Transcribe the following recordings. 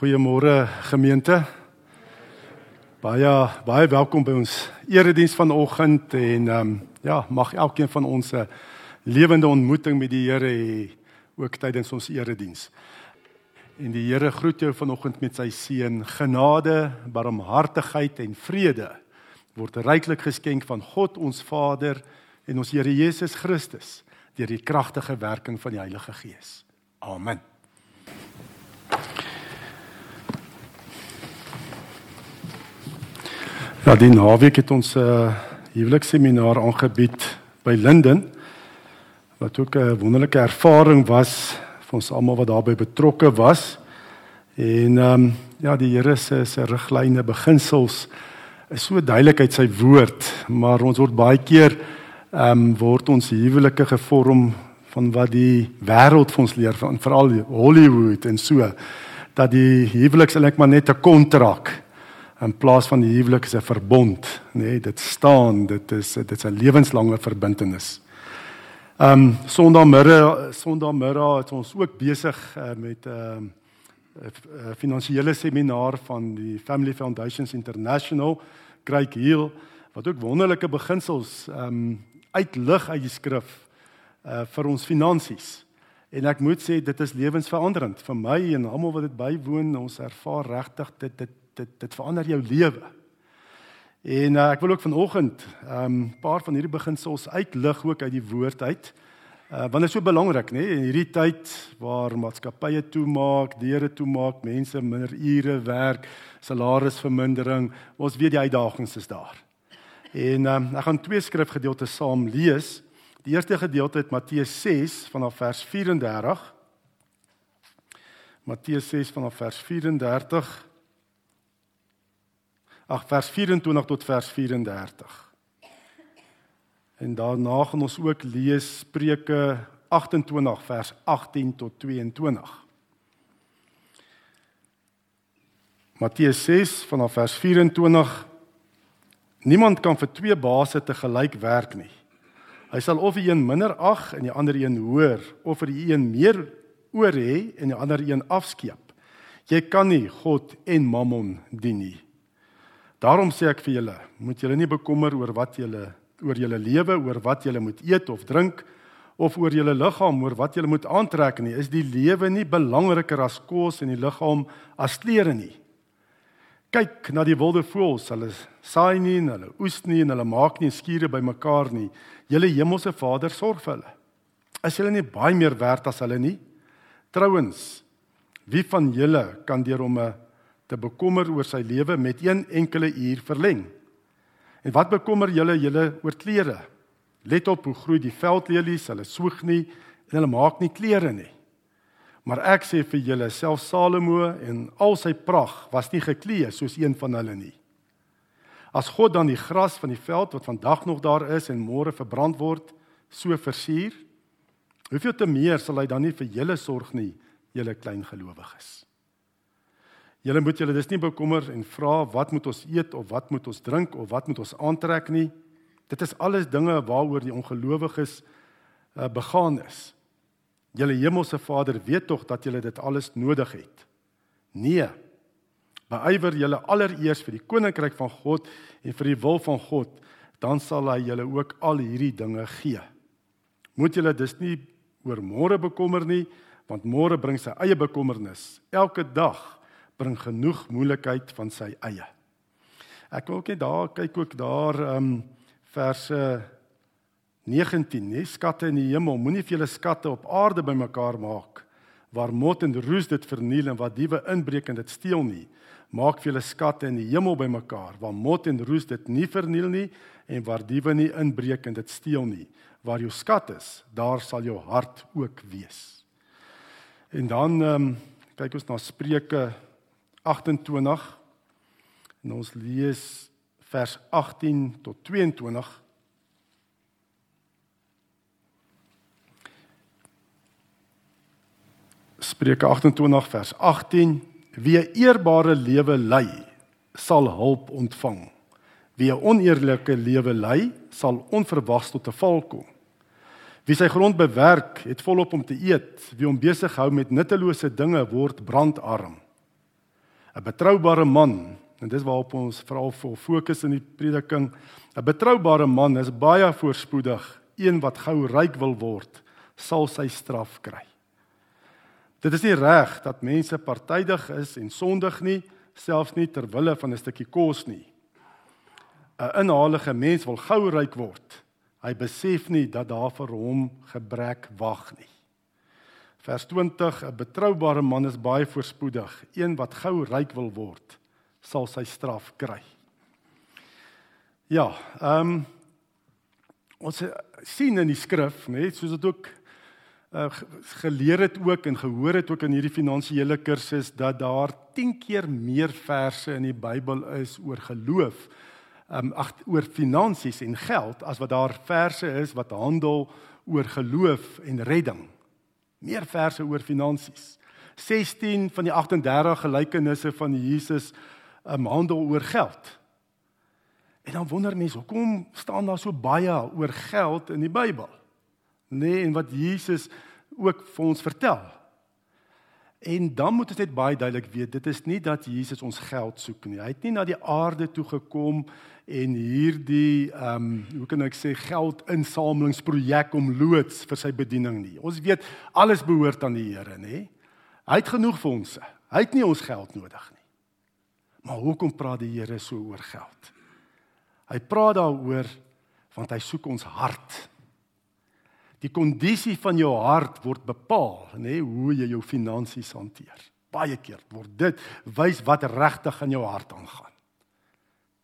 Goeiemôre gemeente. Baie baie welkom by ons erediens vanoggend en ehm um, ja, mag elkeen van ons 'n lewende ontmoeting met die Here hê ook tydens ons erediens. En die Here groet jou vanoggend met sy seën, genade, barmhartigheid en vrede word ryklik geskenk van God ons Vader en ons Here Jesus Christus deur die kragtige werking van die Heilige Gees. Amen. Ja, die naweek het ons 'n uh, huweliksseminaar aangebied by Linden wat ook 'n wonderlike ervaring was vir ons almal wat daarbey betrokke was. En ehm um, ja, die Here se se riglyne, beginsels is so duidelik uit sy woord, maar ons word baie keer ehm um, word ons huwelike gevorm van wat die wêreld vir ons leer, van veral Hollywood en so dat die huwelik eintlik maar net 'n kontrak in plaas van die huwelik is 'n verbond, nê? Nee, dit staan, dit is dit is 'n lewenslange verbintenis. Ehm um, Sondagmiddag Sondagmiddag het ons ook besig uh, met 'n uh, uh, finansiële seminaar van die Family Foundations International, Craig Hill, wat ook wonderlike beginsels ehm um, uitlig uit die skrif uh vir ons finansies. En ek moet sê dit is lewensveranderend vir my en almal wat dit bywoon. Ons ervaar regtig dit dit dit dit verander jou lewe. En uh, ek wil ook vanoggend 'n um, paar van hierdie beginsels uitlig ook uit die woord uit. Uh, want dit is so belangrik, nê, in hierdie tyd waar maatskappye toemaak, deure toemaak, mense minder ure werk, salarisvermindering, ons weet die uitdagings is daar. En um, ek gaan twee skrifgedeeltes saam lees. Die eerste gedeelte uit Matteus 6 vanaf vers 34. Matteus 6 vanaf vers 34 ag vers 24 tot vers 34. En daarna gaan ons ook lees Spreuke 28 vers 18 tot 22. Matteus 6 vanaf vers 24 Niemand kan vir twee baase te gelyk werk nie. Hy sal of die een minder ag en die ander een hoër of vir die een meer oor hê en die ander een afskeep. Jy kan nie God en Mammon dien nie. Daarom sê ek vir julle, moet julle nie bekommer oor wat julle oor julle lewe, oor wat julle moet eet of drink of oor julle liggaam, oor wat julle moet aantrek nie. Is die lewe nie belangriker as kos en die liggaam as klere nie? Kyk na die wilde voëls, hulle saai nie, hulle oes nie en hulle maak nie skure bymekaar nie. Julle hemelse Vader sorg vir hulle. Is julle nie baie meer werd as hulle nie? Trouwens, wie van julle kan deur om 'n te bekommer oor sy lewe met een enkele uur verleng. En wat bekommer julle julle oor klere? Let op hoe groei die veldlelies, hulle soeg nie en hulle maak nie klere nie. Maar ek sê vir julle, self Salomo en al sy pragt was nie geklee soos een van hulle nie. As God dan die gras van die veld wat vandag nog daar is en môre verbrand word, so versier, hoeveel te meer sal hy dan nie vir julle sorg nie, julle klein gelowiges. Julle moet julle dis nie bekommer en vra wat moet ons eet of wat moet ons drink of wat moet ons aantrek nie. Dit is alles dinge waaroor die ongelowiges uh, begaan is. Julle hemelse Vader weet tog dat julle dit alles nodig het. Nee. Beywer julle allereers vir die koninkryk van God en vir die wil van God, dan sal hy julle ook al hierdie dinge gee. Moet julle dus nie oor môre bekommer nie, want môre bring sy eie bekommernis. Elke dag bring genoeg moeilikheid van sy eie. Ek wil ook net daar kyk ook daar ehm um, verse 19, nee, skatte in die hemel, moenie vir julle skatte op aarde bymekaar maak waar mot en roes dit verniel en waar diewe inbreek en dit steel nie. Maak vir julle skatte in die hemel bymekaar waar mot en roes dit nie verniel nie en waar diewe nie inbreek en dit steel nie. Waar jou skat is, daar sal jou hart ook wees. En dan ehm um, kyk ons na Spreuke 28 en ons lees vers 18 tot 22 Spreuke 28 vers 18 Wie 'n eerbare lewe lei sal hulp ontvang. Wie 'n oneerlike lewe lei sal onverwags tot 'n val kom. Wie sy grond bewerk het volop om te eet. Wie hom besig hou met nuttelose dinge word brandarm 'n betroubare man en dis waarop ons veral fokus in die prediking. 'n Betroubare man is baie voorspoedig, een wat gou ryk wil word, sal sy straf kry. Dit is nie reg dat mense partydig is en sondig nie, selfs nie ter wille van 'n stukkie kos nie. 'n Inhalige mens wil gou ryk word. Hy besef nie dat daar vir hom gebrek wag nie. Vers 20: 'n Betroubare man is baie voorspoedig, een wat gou ryk wil word, sal sy straf kry. Ja, ehm um, ons sien in die skrif, net soos dit ook uh, geleer het ook en gehoor het ook in hierdie finansiële kursus dat daar 10 keer meer verse in die Bybel is oor geloof, ehm um, ag oor finansies en geld as wat daar verse is wat handel oor geloof en redding. Meer verse oor finansies. 16 van die 38 gelykenisse van Jesus um, handel oor geld. En dan wonder mense, hoekom staan daar so baie oor geld in die Bybel? Nee, en wat Jesus ook vir ons vertel. En dan moet ons net baie duidelik weet, dit is nie dat Jesus ons geld soek nie. Hy het nie na die aarde toe gekom en hierdie ehm um, hoe kan ek sê geldinsamelingsprojek om loods vir sy bediening nie. Ons weet alles behoort aan die Here, nê? Hy het genoeg vir ons. Hy het nie ons geld nodig nie. Maar hoekom praat die Here so oor geld? Hy praat daaroor want hy soek ons hart. Die kondisie van jou hart word bepaal, nê, nee, hoe jy jou finansies hanteer. Baie keer word dit wys wat regtig in jou hart aangaan.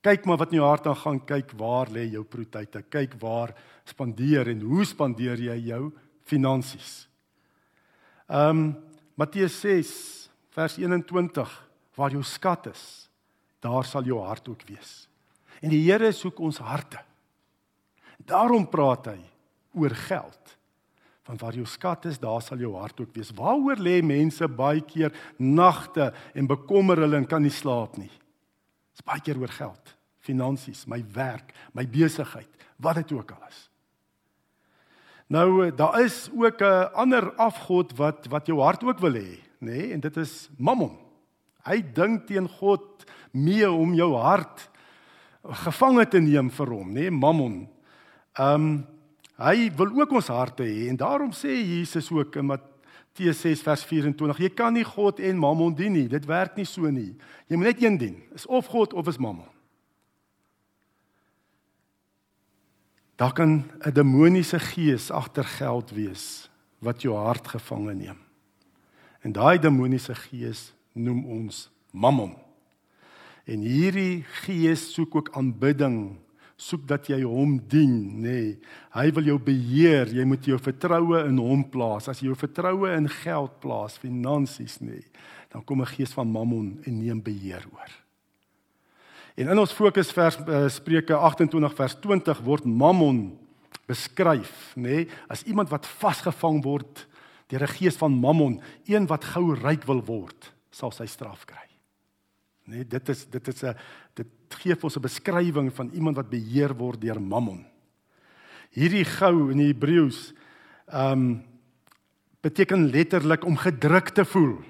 Kyk maar wat in jou hart aangaan, kyk waar lê jou prioriteite, kyk waar spandeer en hoe spandeer jy jou finansies. Ehm um, Matteus 6 vers 21 waar jou skat is, daar sal jou hart ook wees. En die Here soek ons harte. Daarom praat hy oor geld. Want waar jou skat is, daar sal jou hart ook wees. Waaroor lê mense baie keer nagte en bekommer hulle en kan nie slaap nie. Dit's baie keer oor geld, finansies, my werk, my besigheid, wat dit ook al is. Nou daar is ook 'n ander afgod wat wat jou hart ook wil hê, nê, nee? en dit is Mammon. Hy dink teen God mee om jou hart gevange te neem vir hom, nê, nee, Mammon. Ehm um, hy wil ook ons harte hê en daarom sê Jesus ook in Matteus 6 vers 24, jy kan nie God en Mammon dien nie. Dit werk nie so nie. Jy moet net een dien. Is of God of is Mammon. Daar kan 'n demoniese gees agter geld wees wat jou hart gevange neem. En daai demoniese gees noem ons Mammon. En hierdie gees soek ook aanbidding, soek dat jy hom dien, nê. Nee, hy wil jou beheer, jy moet jou vertroue in hom plaas. As jy jou vertroue in geld plaas, finansies, nê, nee, dan kom 'n gees van Mammon en neem beheer oor. En in ons fokusvers uh, Spreuke 28 vers 20 word Mammon beskryf, nê, nee, as iemand wat vasgevang word deur 'n gees van Mammon, een wat gou ryk wil word, sal sy straf kry. Nee, dit is dit is 'n gee vir ons 'n beskrywing van iemand wat beheer word deur Mammon. Hierdie gou in die Hebreëus ehm um, beteken letterlik om gedruk te voel,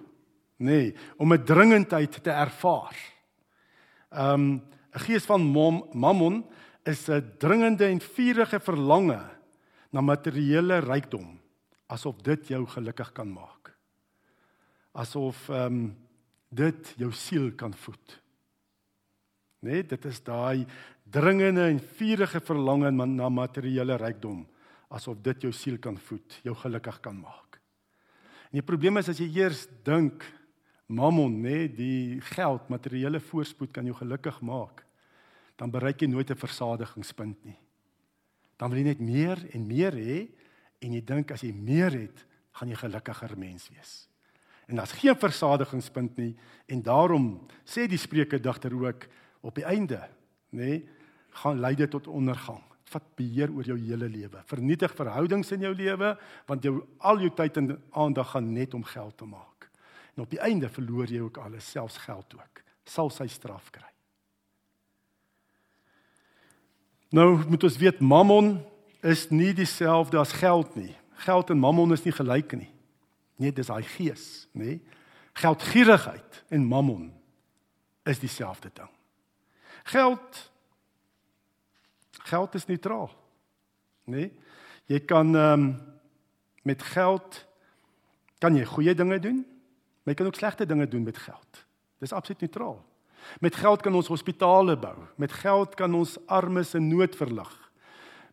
nê, nee, om 'n dringendheid te ervaar. Ehm um, 'n gees van mom, Mammon is 'n dringende en vurige verlange na materiële rykdom, asof dit jou gelukkig kan maak. Asof ehm um, dit jou siel kan voed. Nee, dit is daai dringende en vurige verlange na materiële rykdom asof dit jou siel kan voed, jou gelukkig kan maak. En die probleem is as jy eers dink mammon, nê, nee, die geld, materiële voorspoed kan jou gelukkig maak, dan bereik jy nooit 'n versadigingspunt nie. Dan wil jy net meer en meer hê en jy dink as jy meer het, gaan jy gelukkiger mens wees. En daar's geen versadigingspunt nie en daarom sê die Spreuke digter ook op die einde, nê, nee, gaan lei dit tot ondergang. Vat beheer oor jou hele lewe. Vernietig verhoudings in jou lewe want jou al jou tyd en aandag gaan net om geld te maak. En op die einde verloor jy ook alles, selfs geld ook. Sal sy straf kry. Nou moet ons weet Mammon is nie dieselfde as geld nie. Geld en Mammon is nie gelyk nie. Nee, dis daai gees, nê? Nee? Geldgierigheid en mammon is dieselfde ding. Geld geld is neutraal. Nee? Jy kan ehm um, met geld kan jy goeie dinge doen, maar jy kan ook slegte dinge doen met geld. Dis absoluut neutraal. Met geld kan ons hospitale bou. Met geld kan ons armes in nood verlig.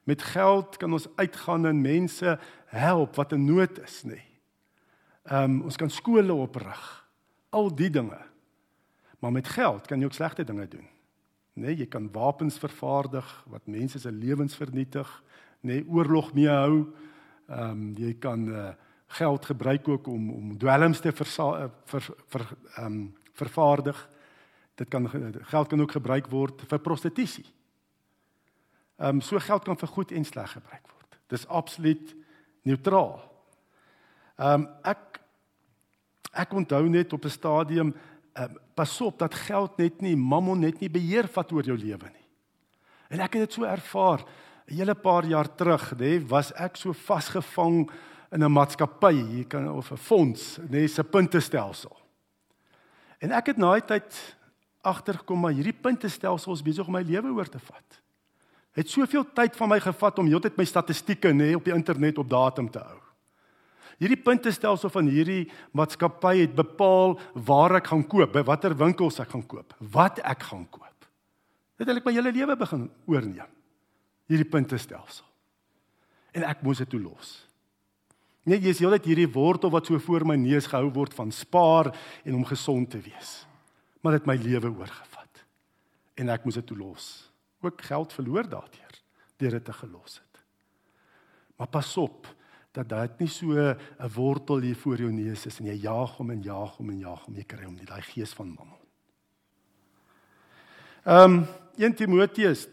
Met geld kan ons uitgaan en mense help wat in nood is, nê. Nee. Ehm um, ons kan skole oprig. Al die dinge. Maar met geld kan jy ook slegte dinge doen. Nee, jy kan wapens vervaardig wat mense se lewens vernietig, nee, oorlog mee hou. Ehm um, jy kan uh, geld gebruik ook om om dwelms te versa, ver ver ehm um, vervaardig. Dit kan geld kan ook gebruik word vir prostitusie. Ehm um, so geld kan vir goed en sleg gebruik word. Dis absoluut neutraal. Ehm um, ek ek onthou net op 'n stadium um, pas op dat geld net nie mammon net nie beheer vat oor jou lewe nie. En ek het dit so ervaar 'n hele paar jaar terug, nê, was ek so vasgevang in 'n maatskappy, jy kan of 'n fonds, nê, se puntestelsel. En ek het na 'n tyd agtergekom maar hierdie puntestelsel is besig om my lewe oor te vat. Het soveel tyd van my gevat om heeltyd my statistieke nê op die internet op datum te hou. Hierdie puntestelsel van hierdie maatskappy het bepaal waar ek gaan koop, by watter winkels ek gaan koop, wat ek gaan koop. Dit het ek my hele lewe begin oorneem. Hierdie puntestelsel. En ek moes dit toelos. Nee, jy is heeltyd hierdie wortel wat so voor my neus gehou word van spaar en om gesond te wees. Maar dit my lewe oorgevat. En ek moes dit toelos. Ook geld verloor daardeur deur dit te gelos het. Maar pas op dat dit nie so 'n wortel hier voor jou neus is en jy jaag hom en jaag hom en jaag hom jy kry hom nie daai gees van mammon. Ehm um, 1 Timoteus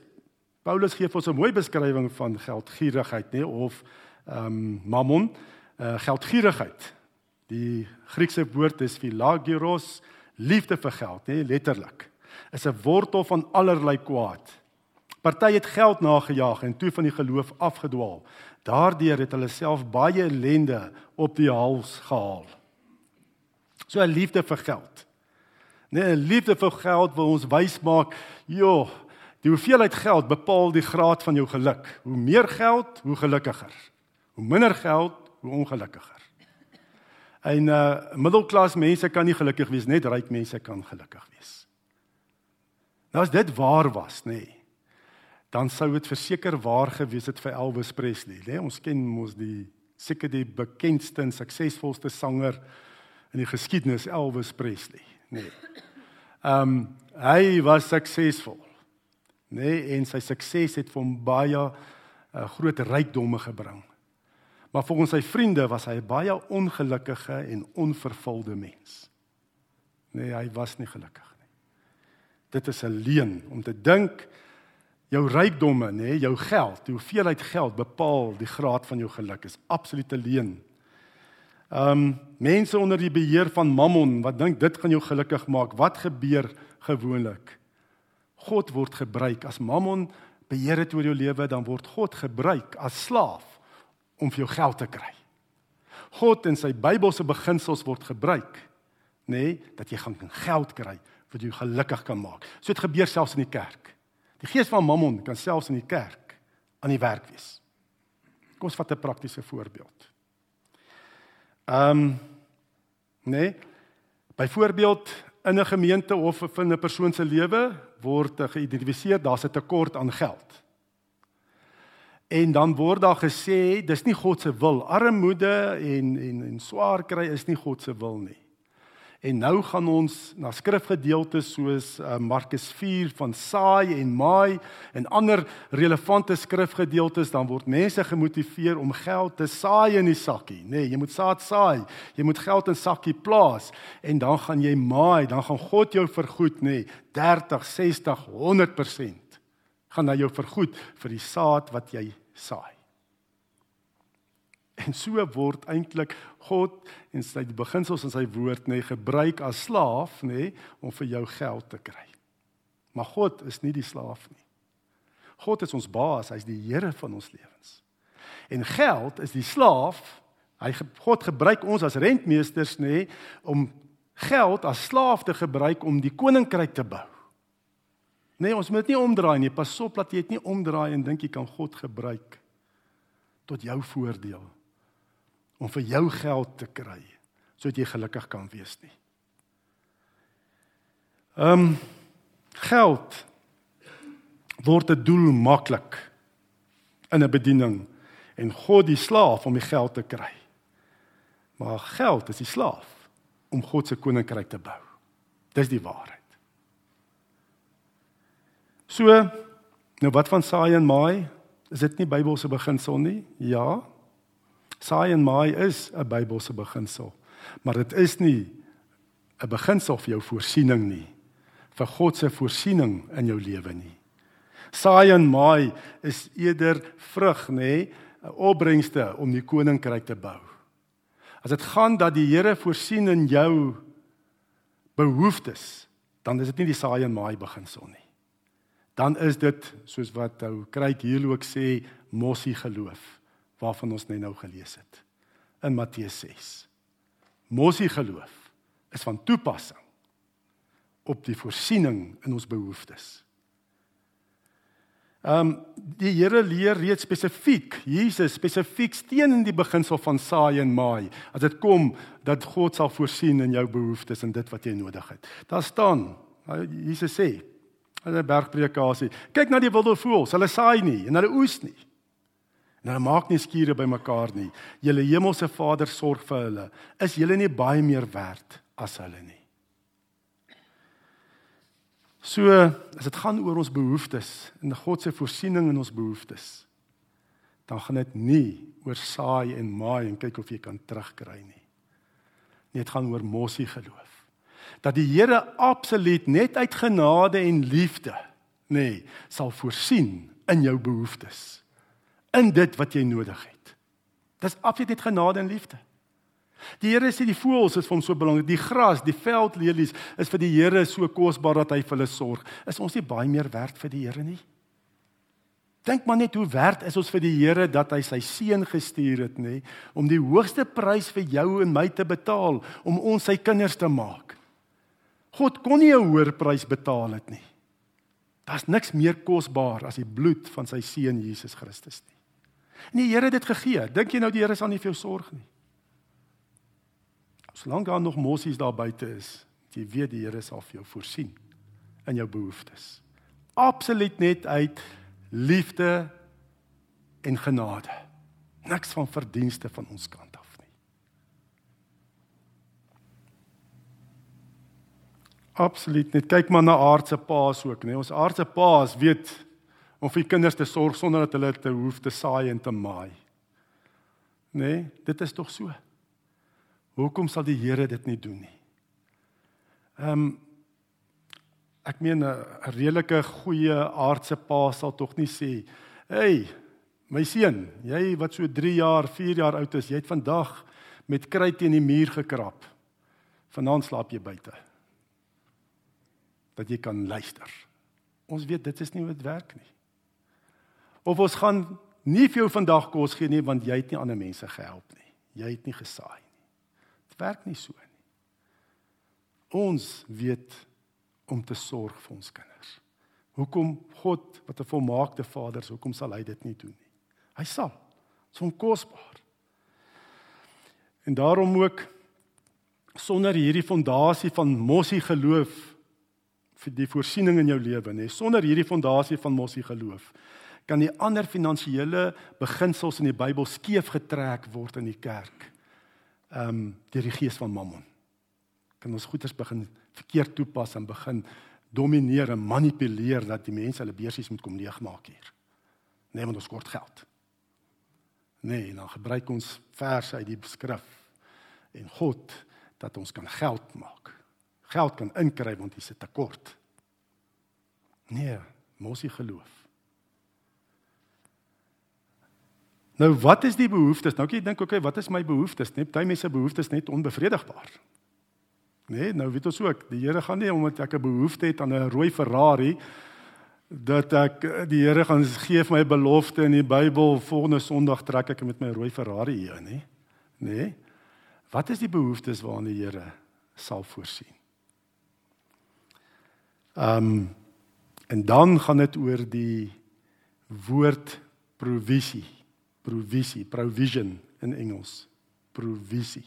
Paulus gee ons 'n mooi beskrywing van geldgierigheid nê of ehm um, mammon uh, geldgierigheid. Die Griekse woord is philagiros, liefde vir geld, nê, letterlik. Is 'n wortel van allerlei kwaad. Party het geld nagejaag en toe van die geloof afgedwaal. Daardeur het hulle self baie ellende op die hals gehaal. So 'n liefde vir geld. Nee, 'n liefde vir geld wil ons wys maak, joh, die hoeveelheid geld bepaal die graad van jou geluk. Hoe meer geld, hoe gelukkiger. Hoe minder geld, hoe ongelukkiger. En uh middelklas mense kan nie gelukkig wees, net ryk mense kan gelukkig wees. Nou as dit waar was, nê, nee, dan sou dit verseker waar gewees het vir Elvis Presley, nê? Nee, ons ken mos die seker die bekendste en suksesvolste sanger in die geskiedenis Elvis Presley, nê. Nee. Ehm um, hy was suksesvol. Nê, nee, en sy sukses het vir hom baie uh, groot rykdomme gebring. Maar volgens sy vriende was hy 'n baie ongelukkige en onvervulde mens. Nee, hy was nie gelukkig nie. Dit is 'n leuen om te dink jou rykdomme, nê, nee, jou geld, die hoeveelheid geld bepaal die graad van jou geluk is absolute leuen. Ehm um, mense onder die beheer van Mammon wat dink dit gaan jou gelukkig maak, wat gebeur gewoonlik? God word gebruik as Mammon beheer het oor jou lewe, dan word God gebruik as slaaf om vir jou geld te kry. God en sy Bybelse beginsels word gebruik, nê, nee, dat jy gaan geld kry wat jou gelukkig kan maak. So dit gebeur selfs in die kerk. Die gees van Mammon kan selfs in die kerk aan die werk wees. Kom ons vat 'n praktiese voorbeeld. Ehm um, nee, byvoorbeeld in 'n gemeente of in 'n persoon se lewe word geïdentifiseer daar's 'n tekort aan geld. En dan word daar gesê dis nie God se wil. Armoede en en en swaar kry is nie God se wil nie. En nou gaan ons na skrifgedeeltes soos uh, Markus 4 van saai en maai en ander relevante skrifgedeeltes dan word mense gemotiveer om geld te saai in die sakkie, nê? Nee, jy moet saad saai. Jy moet geld in sakkie plaas en dan gaan jy maai, dan gaan God jou vergoed, nê? Nee, 30, 60, 100% gaan hy jou vergoed vir die saad wat jy saai. En so word eintlik God en sy beginsels in sy woord nê gebruik as slaaf nê om vir jou geld te kry. Maar God is nie die slaaf nie. God is ons baas, hy's die Here van ons lewens. En geld is die slaaf. Hy God gebruik ons as rentmeesters nê om geld as slaaf te gebruik om die koninkryk te bou. Nee, ons moet dit nie omdraai nie. Pas op dat jy dit nie omdraai en dink jy kan God gebruik tot jou voordeel om vir jou geld te kry sodat jy gelukkig kan wees nie. Ehm um, geld word 'n doel maklik in 'n bediening en God die slaaf om die geld te kry. Maar geld is die slaaf om God se koninkryk te bou. Dis die waarheid. So, nou wat van saai en maai? Is dit nie Bybelse beginsel nie? Ja. Saai en maai is 'n Bybelse beginsel. Maar dit is nie 'n beginsel vir jou voorsiening nie. vir God se voorsiening in jou lewe nie. Saai en maai is eerder vrug, nê, 'n opbrengste om die koninkryk te bou. As dit gaan dat die Here voorsien in jou behoeftes, dan is dit nie die saai en maai beginsel nie dan is dit soos wat ou Kryk hier ook sê mossie geloof waarvan ons net nou gelees het in Matteus 6. Mossie geloof is van toepassing op die voorsiening in ons behoeftes. Ehm um, die Here leer reeds spesifiek, Jesus spesifiek steen in die beginsel van saai en maai. As dit kom dat God sal voorsien in jou behoeftes en dit wat jy nodig het. Daar staan, Jesus sê, in 'n bergpredikasie. Kyk na die wilde voëls, hulle saai nie en hulle oes nie. En hulle maak nie skure bymekaar nie. Julle hemelse Vader sorg vir hulle. Is julle nie baie meer werd as hulle nie? So, as dit gaan oor ons behoeftes en God se voorsiening in ons behoeftes, dan gaan dit nie oor saai en maai en kyk of jy kan terugkry nie. Nee, dit gaan oor mossie geloof dat die Here absoluut net uit genade en liefde nê nee, sal voorsien in jou behoeftes in dit wat jy nodig het. Dis absoluut net genade en liefde. Die Here sê die voëls is vir hom so belangrik, die gras, die veldlelies is vir die Here so kosbaar dat hy vir hulle sorg. Is ons nie baie meer werd vir die Here nie? Dink maar net hoe werd is ons vir die Here dat hy sy seun gestuur het nê om die hoogste prys vir jou en my te betaal om ons sy kinders te maak. God kon nie 'n hoër prys betaal het nie. Daar's niks meer kosbaar as die bloed van sy seun Jesus Christus nie. En die Here het dit gegee. Dink jy nou die Here sal nie vir jou sorg nie? Solank daar nog mossies daar buite is, jy weet die Here sal vir jou voorsien in jou behoeftes. Absoluut net uit liefde en genade. Niks van verdienste van ons kant. Absoluut net. Kyk maar na aardse paas ook, nee. Ons aardse paas weet om vir kinders te sorg sonder dat hulle te hoef te saai en te maai. Nee, dit is tog so. Hoekom sal die Here dit nie doen nie? Ehm um, ek meen 'n redelike goeie aardse pa sal tog nie sê, "Hey, my seun, jy wat so 3 jaar, 4 jaar oud is, jy het vandag met kruit teen die muur gekrap. Vanaand slaap jy buite." dat jy kan luister. Ons weet dit is nie hoe dit werk nie. Of ons gaan nie vir jou vandag kos gee nie want jy het nie ander mense gehelp nie. Jy het nie gesaai nie. Dit werk nie so nie. Ons weet om te sorg vir ons kinders. Hoekom God wat 'n volmaakte Vader is, hoekom sal hy dit nie doen nie? Hy sal. Dit is kosbaar. En daarom ook sonder hierdie fondasie van mossie geloof vir die voorsiening in jou lewe nê sonder hierdie fondasie van mossie geloof kan die ander finansiële beginsels in die Bybel skeef getrek word in die kerk. Ehm um, deur die gees van Mammon. Kan ons goeders begin verkeerd toepas en begin domineer en manipuleer dat die mense hulle beursies moet kom leegmaak hier. Nee want ons kort geld. Nee dan gebruik ons verse uit die skrif en God dat ons kan geld maak. Geld kan inkry want jy sit tekort. Nee, mos jy geloof. Nou wat is die behoeftes? Nou kyk jy dink okay, wat is my behoeftes? Net baie mense behoeftes net onbevredigbaar. Nee, nou weet ons ook, die Here gaan nie omdat ek 'n behoefte het aan 'n rooi Ferrari dat ek die Here gaan gee vir my belofte in die Bybel volgende Sondag trek ek met my rooi Ferrari hier, nê? Nee. Nee. Wat is die behoeftes waaraan die Here sal voorsien. Ehm um, en dan gaan dit oor die woord provisie, provisie, provision in Engels, provisie.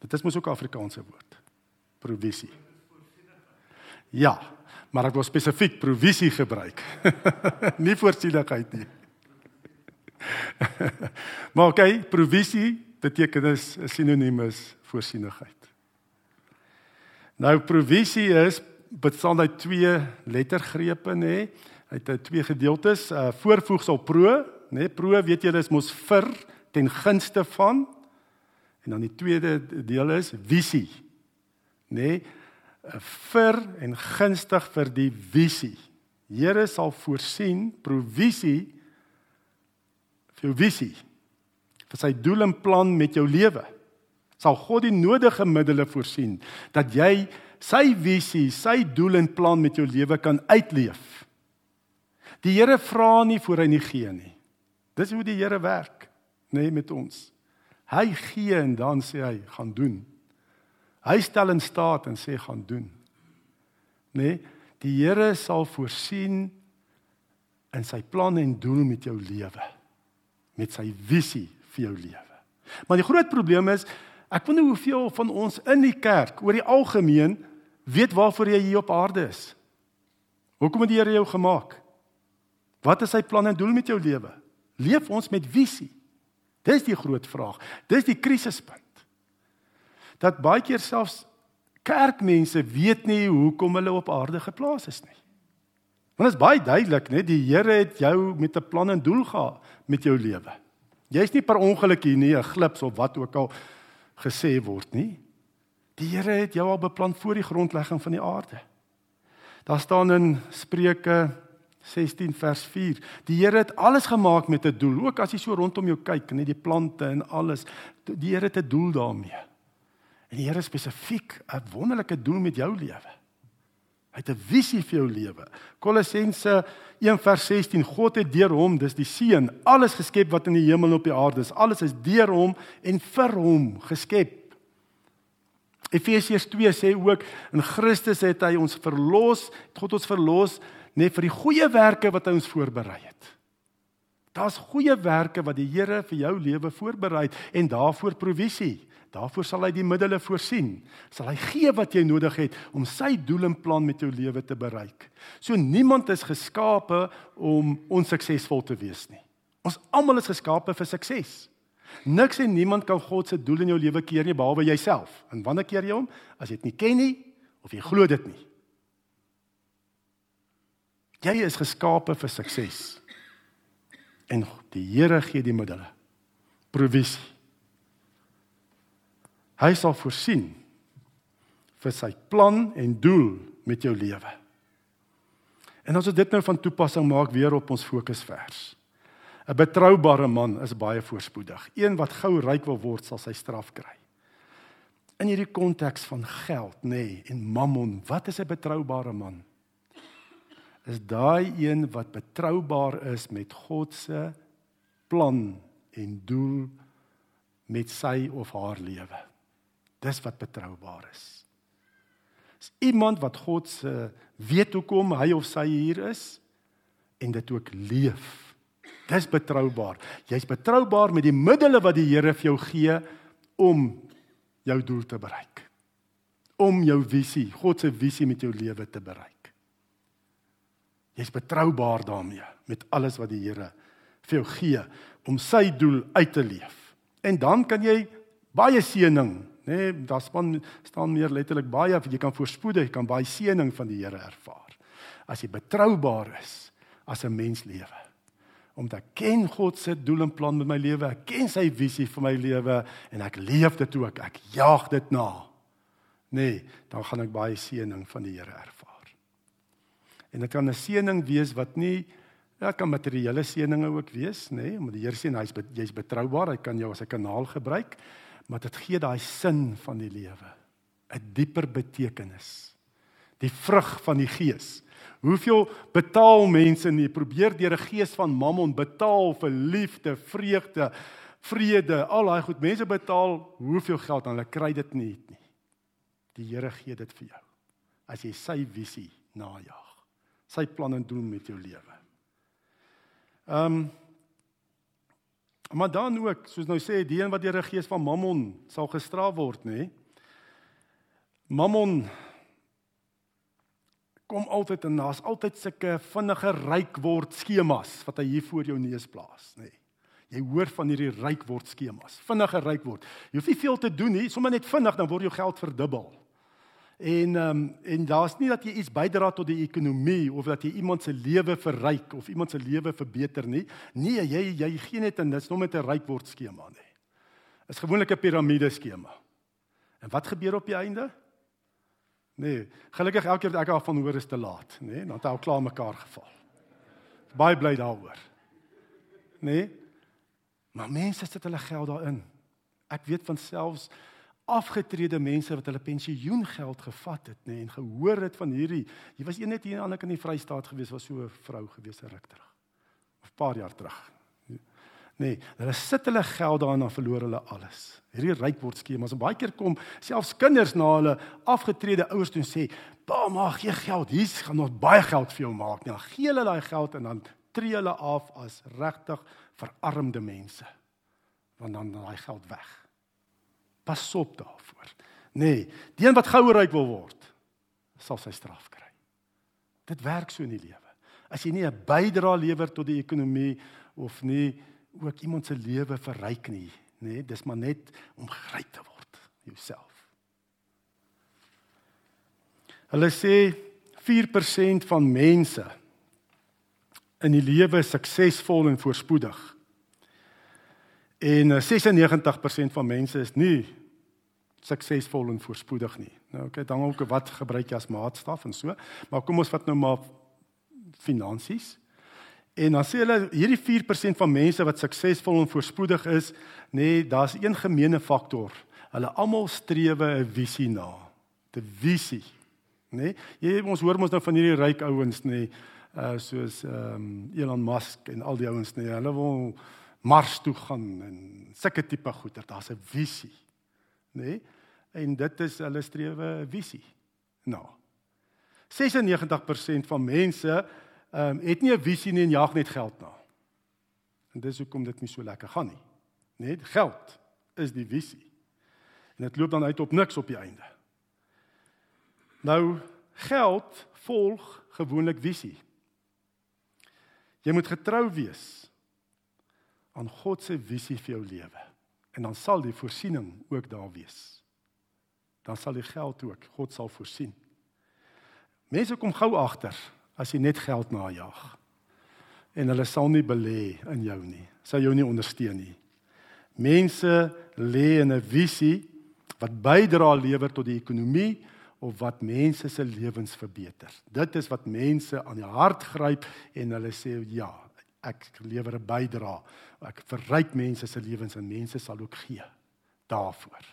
Dit is mos ook 'n Afrikaanse woord. Provisie. Ja, maar ek wil spesifiek provisie gebruik. nie voorsienigheid nie. maar oké, okay, provisie beteken is 'n sinoniem is voorsienigheid. Nou provisie is bestaan uit twee lettergrepe nê. Hy het twee gedeeltes, uh voorvoegsel pro, nê? Pro weet julle is mos vir ten gunste van. En dan die tweede deel is visie. Nê? vir en gunstig vir die visie. Here sal voorsien provisie vir jou visie. vir sy doel en plan met jou lewe. Sal God die nodige middele voorsien dat jy sy visie, sy doel en plan met jou lewe kan uitleef. Die Here vra nie voor hy nie gee nie. Dis hoe die Here werk, nê, nee, met ons. Hy gee en dan sê hy, gaan doen. Hy stel in staat en sê gaan doen. Nê? Nee, die Here sal voorsien in sy plan en doel met jou lewe. Met sy visie vir jou lewe. Maar die groot probleem is ek wonder hoeveel van ons in die kerk oor die algemeen weet waarvoor jy hier op aarde is. Hoekom het die Here jou gemaak? Wat is sy plan en doel met jou lewe? Leef ons met visie? Dis die groot vraag. Dis die krisispunt. Dat baie keer selfs kerkmense weet nie hoekom hulle op aarde geplaas is nie. Want dit is baie duidelik, né? Die Here het jou met 'n plan en doel gehad met jou lewe. Jy's nie per ongeluk hier nie, 'n glips of wat ook al gesê word nie. Die Here het jou al beplan voor die grondlegging van die aarde. Daar staan in Spreuke 16 vers 4. Die Here het alles gemaak met 'n doel. Ook as jy so rondom jou kyk, net die plante en alles, die Here het 'n doel daarmee. En die Here spesifiek 'n wonderlike doel met jou lewe. Hy het 'n visie vir jou lewe. Kolossense 1 vers 16. God het deur hom, dis die seun, alles geskep wat in die hemel en op die aarde is. Alles is deur hom en vir hom geskep. Efesiërs 2 sê ook in Christus het hy ons verlos, God ons verlos net vir die goeie werke wat hy ons voorberei het. Daar's goeie werke wat die Here vir jou lewe voorberei het en daarvoor provisie. Daarvoor sal hy die middele voorsien. Sal hy gee wat jy nodig het om sy doel en plan met jou lewe te bereik. So niemand is geskape om onsuksesvol te wees nie. Ons almal is geskape vir sukses. Niks en niemand kan God se doel in jou lewe keer nie behalwe jouself. En wanneer keer jy hom? As jy dit nie ken nie of jy glo dit nie. Jy is geskape vir sukses. En die Here gee die middele. Provisie. Hy sal voorsien vir sy plan en doel met jou lewe. En as ons dit nou van toepassing maak weer op ons fokusvers. 'n Betroubare man is baie voorspoedig. Een wat gou ryk wil word, sal sy straf kry. In hierdie konteks van geld, nê, nee, en mammon, wat is 'n betroubare man? Is daai een wat betroubaar is met God se plan en doel met sy of haar lewe. Dis wat betroubaar is. Is iemand wat God se weet hoekom hy of sy hier is en dit ook leef. Dis betroubaar. Jy's betroubaar met die middele wat die Here vir jou gee om jou doel te bereik. Om jou visie, God se visie met jou lewe te bereik. Jy's betroubaar daarmee met alles wat die Here vir jou gee om sy doel uit te leef. En dan kan jy baie seëning, nê, nee, daar span staan meer letterlik baie jy kan voorspoedig, jy kan baie seëning van die Here ervaar. As jy betroubaar is as 'n mens lewe. Omdat ek ken God se doel en plan met my lewe, ken sy visie vir my lewe en ek leef dit ook. Ek jaag dit na. Nee, dan gaan ek baie seëning van die Here ervaar. En dit kan 'n seëning wees wat nie ja, kan materiële seëninge ook wees, nê, nee, omdat die Here sê hy's jy's betroubaar, hy kan jou as 'n kanaal gebruik, maar dit gee daai sin van die lewe, 'n dieper betekenis. Die vrug van die Gees. Hoeveel betaal mense nie probeer deur 'n gees van mammon betaal vir liefde, vreugde, vrede, al daai goed. Mense betaal hoeveel geld en hulle kry dit nie nie. Die Here gee dit vir jou. As jy sy visie najag. Sy planne doen met jou lewe. Ehm um, maar dan ook, soos nou sê, die een wat deur die gees van Mammon sal gestraf word, nê? Mammon kom altyd en daar's altyd sulke vinnige ryk word skemas wat hy hier voor jou neus plaas, nê. Jy hoor van hierdie ryk word skemas, vinnige ryk word. Jy hoef nie veel te doen nie, sommer net vinnig dan word jou geld verdubbel. En ehm um, en daar's nie dat jy iets bydra tot die ekonomie of dat jy iemand se lewe verryk of iemand se lewe verbeter nie. Nee, jy jy gee net en dit's nog met 'n ryk word skema nie. Is gewoonlik 'n piramide skema. En wat gebeur op die einde? Nee, gelukkig elke keer wat ek af van hoor is te laat, nê? Nee, dan het hy al klaar mekaar geval. Baie bly daaroor. Nee. Maar mense sit hulle geld daarin. Ek weet van selfs afgetrede mense wat hulle pensioengeld gevat het nê en gehoor het van hierdie jy was eendag hier aan in die Vrystaat gewees was so 'n vrou gewees ruk terug 'n paar jaar terug nee hulle sit hulle geld daar en verloor hulle alles. Hierdie ryk word skemas en baie keer kom selfs kinders na hulle afgetrede ouers toe sê pa mag gee geld hier gaan ons baie geld vir jou maak. Nee dan gee hulle daai geld en dan tree hulle af as regtig verarmde mense want dan daai geld weg Pas op daarvoor. Nee, die een wat goue ryk wil word, sal sy straf kry. Dit werk so in die lewe. As jy nie 'n bydrae lewer tot die ekonomie of nie ook iemand se lewe verryk nie, nê, nee, dis maar net om ryk te word jouself. Hulle sê 4% van mense in die lewe suksesvol en voorspoedig. En 96% eh, van mense is nie suksesvol en voorspoedig nie. Nou okay, dan ook wat gebruik jy as maatstaf en so. Maar kom ons vat nou maar finansies. En dan sê hulle hierdie 4% van mense wat suksesvol en voorspoedig is, nê, nee, daar's een gemeene faktor. Hulle almal streef 'n visie na. 'n Visie. Nê? Nee? Jy ons hoor mos nou van hierdie ryk ouens nê, nee, uh soos ehm um, Elon Musk en al die ouens nê. Nee, hulle wil Mars toe gaan en sulke tipe goeder. Daar's 'n visie nê? Nee? En dit is hulle strewe visie. Nou. 96% van mense ehm um, het nie 'n visie nie en jag net geld na. En dis hoekom dit nie so lekker gaan nie. Net geld is die visie. En dit loop dan uit op niks op die einde. Nou geld volg gewoonlik visie. Jy moet getrou wees aan God se visie vir jou lewe en dan sal die voorsiening ook daar wees. Dan sal die geld ook, God sal voorsien. Mense kom gou agter as jy net geld najag. En hulle sal nie belê in jou nie. Sal jou nie ondersteun nie. Mense lê in 'n visie wat bydra lewer tot die ekonomie of wat mense se lewens verbeter. Dit is wat mense aan die hart gryp en hulle sê ja, ek lewer 'n bydrae. Ek verryk mense se lewens en mense sal ook gee daarvoor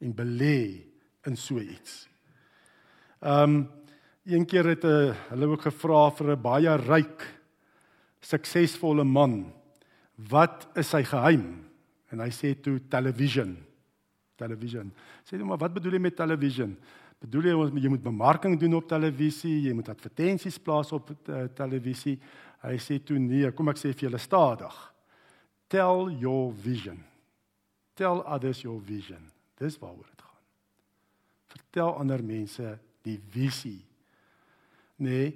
en belê in so iets. Ehm um, een keer het 'n uh, hulle ook gevra vir 'n baie ryk suksesvolle man wat is sy geheim? En hy sê toe television. Television. Sê hom maar wat bedoel jy met television? Bedoel jy ons jy moet bemarking doen op televisie, jy moet advertensies plaas op uh, televisie? Hy sê toe nee, kom ek sê vir julle stadig. Tell your vision. Tell others your vision. Dis waaroor dit gaan. Vertel ander mense die visie. Nee,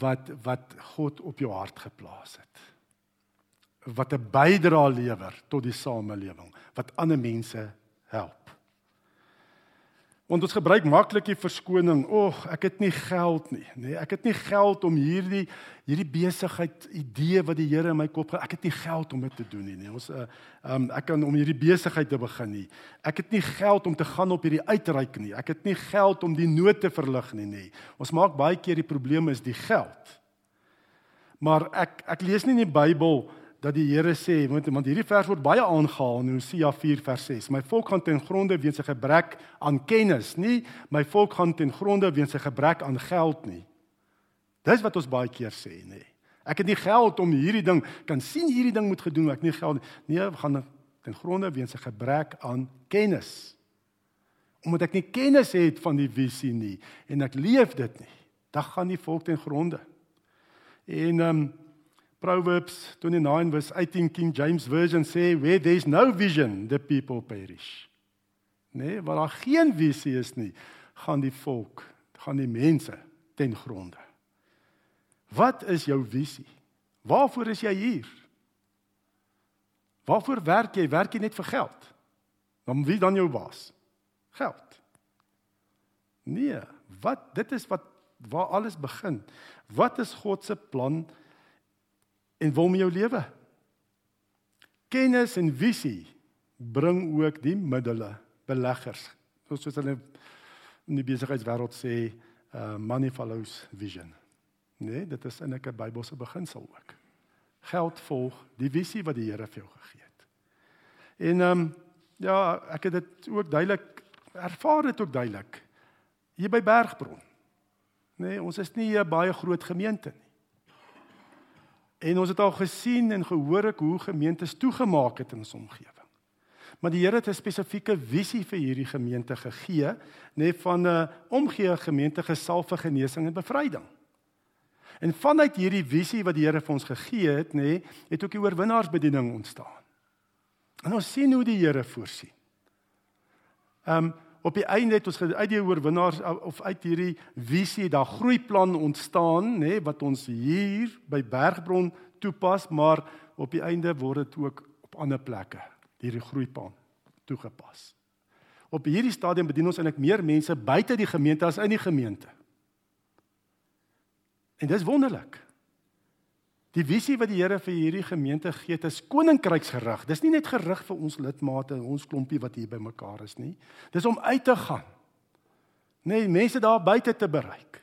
wat wat God op jou hart geplaas het. Wat 'n bydrae lewer tot die samelewing, wat ander mense help. Want ons gebruik maklik die verskoning, "Ag, ek het nie geld nie." Nee, ek het nie geld om hierdie hierdie besigheid idee wat die Here in my kop ge ek het nie geld om dit te doen nie. Nee, ons uh um ek kan om hierdie besigheid te begin nie. Ek het nie geld om te gaan op hierdie uitreik nie. Ek het nie geld om die nood te verlig nie, nee. Ons maak baie keer die probleem is die geld. Maar ek ek lees nie in die Bybel dat die Here sê want want hierdie vers word baie aangehaal in Hosea 4 vers 6. My volk gaan ten gronde weens sy gebrek aan kennis, nie my volk gaan ten gronde weens sy gebrek aan geld nie. Dis wat ons baie keer sê, nê. Ek het nie geld om hierdie ding kan sien hierdie ding moet gedoen, ek nie geld nie. Nee, gaan ten gronde weens sy gebrek aan kennis. omdat ek nie kennis het van die visie nie en ek leef dit nie, dan gaan die volk ten gronde. En um Proverbs 29 verse 18 King James version sê where there is no vision the people perish. Nee, waar daar geen visie is nie, gaan die volk, gaan die mense ten gronde. Wat is jou visie? Waarvoor is jy hier? Waarvoor werk jy? Werk jy net vir geld? Dan wie dan jou baas? Geld. Nee, wat dit is wat waar alles begin. Wat is God se plan en wil met jou lewe? Kennis en visie bring ook die middele beleggers. Soos hulle in die besigheidswêreld sê, uh money follows vision. Nee, dit is in 'n Bybelse beginsel ook. Geld volg die visie wat die Here vir jou gegee het. En ehm um, ja, ek het dit ook duidelik ervaar dit ook duidelik hier by Bergbron. Nee, ons is nie 'n baie groot gemeente nie. En ons het al gesien en gehoor ek hoe gemeentes toegemaak het in ons omgewing. Maar die Here het 'n spesifieke visie vir hierdie gemeente gegee, nê, van 'n omgee gemeente gesalf vir genesing en bevryding. En vanuit hierdie visie wat die Here vir ons gegee het, nê, het ook die oorwinnaarsbediening ontstaan. En ons sien hoe die Here voorsien. Ehm um, op die einde het ons uit die oorwinnaars of uit hierdie visie daar groeiplan ontstaan nê wat ons hier by Bergbron toepas maar op die einde word dit ook op ander plekke hierdie groeiplan toegepas. Op hierdie stadium bedien ons eintlik meer mense buite die gemeente as in die gemeente. En dis wonderlik. Die visie wat die Here vir hierdie gemeente gee, is koninkryksgerig. Dis nie net gerig vir ons lidmate ons klompie wat hier bymekaar is nie. Dis om uit te gaan. Nee, mense daar buite te bereik.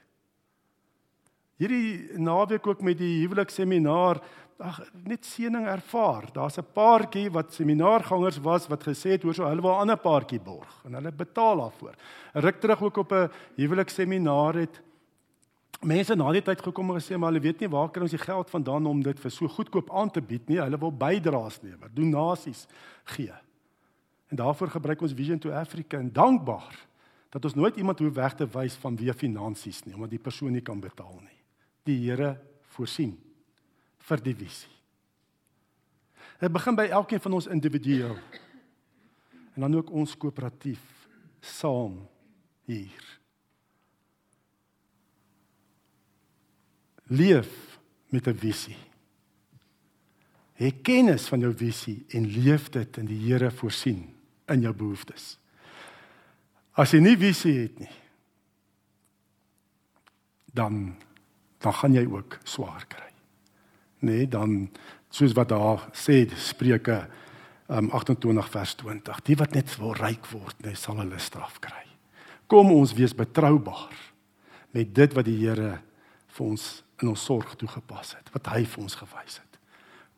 Hierdie naweek ook met die huwelikseminar, ag net seëning ervaar. Daar's 'n paartjie wat seminaargangers was wat gesê het hoor so hulle wil 'n ander paartjie borg en hulle betaal daarvoor. Ruk terug ook op 'n huwelikseminar het mense na die tyd gekom en gesê maar hulle weet nie waar kry ons die geld vandaan om dit vir so goedkoop aan te bied nie. Hulle wil bydraes lewer, donasies gee. En daarvoor gebruik ons Vision to Africa en dankbaar dat ons nooit iemand hoef weg te wys van wie finansies nie omdat die persoon nie kan betaal nie. Die Here voorsien vir die visie. Dit begin by elkeen van ons individueel. En dan ook ons koöperatief saam hier. Leef met 'n visie. Hê kennis van jou visie en leef dit in die Here voorsien in jou behoeftes. As jy nie visie het nie, dan dan gaan jy ook swaar kry nê, nee, dan soos wat daar sê Spreuke um, 28 vers 20. Die wat net wil ryk word, nee, sal hulle straf kry. Kom ons wees betroubaar met dit wat die Here vir ons in ons sorg toegepas het, wat hy vir ons gewys het.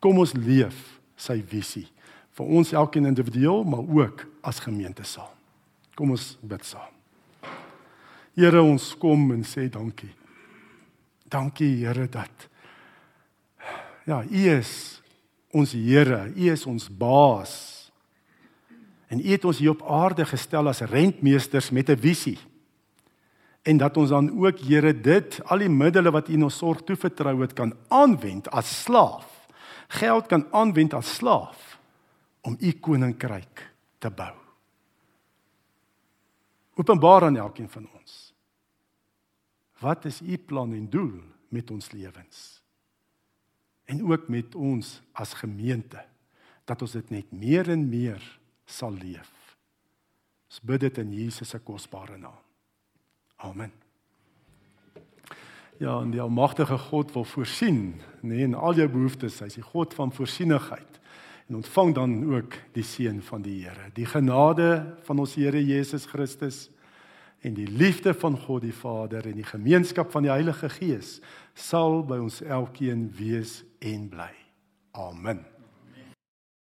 Kom ons leef sy visie vir ons elkeen individueel, maar ook as gemeente saam. Kom ons bid saam. Here, ons kom en sê dankie. Dankie Here dat Ja, U is ons Here, U is ons baas. En U het ons hier op aarde gestel as rentmeesters met 'n visie. En dat ons dan ook Here dit, al die middele wat U in ons sorg toevertrou het, kan aanwend as slaaf. Geld kan aanwend as slaaf om U koninkryk te bou. Openbaar aan elkeen van ons. Wat is U plan en doel met ons lewens? en ook met ons as gemeente dat ons dit net meer en meer sal leef. Ons bid dit in Jesus se kosbare naam. Amen. Ja, en die almagtige God wil voorsien, nê, nee, in al jou behoeftes. Hy's die God van voorsienigheid. En ontvang dan ook die seën van die Here. Die genade van ons Here Jesus Christus en die liefde van God die Vader en die gemeenskap van die Heilige Gees sal by ons elkeen wees en bly. Amen.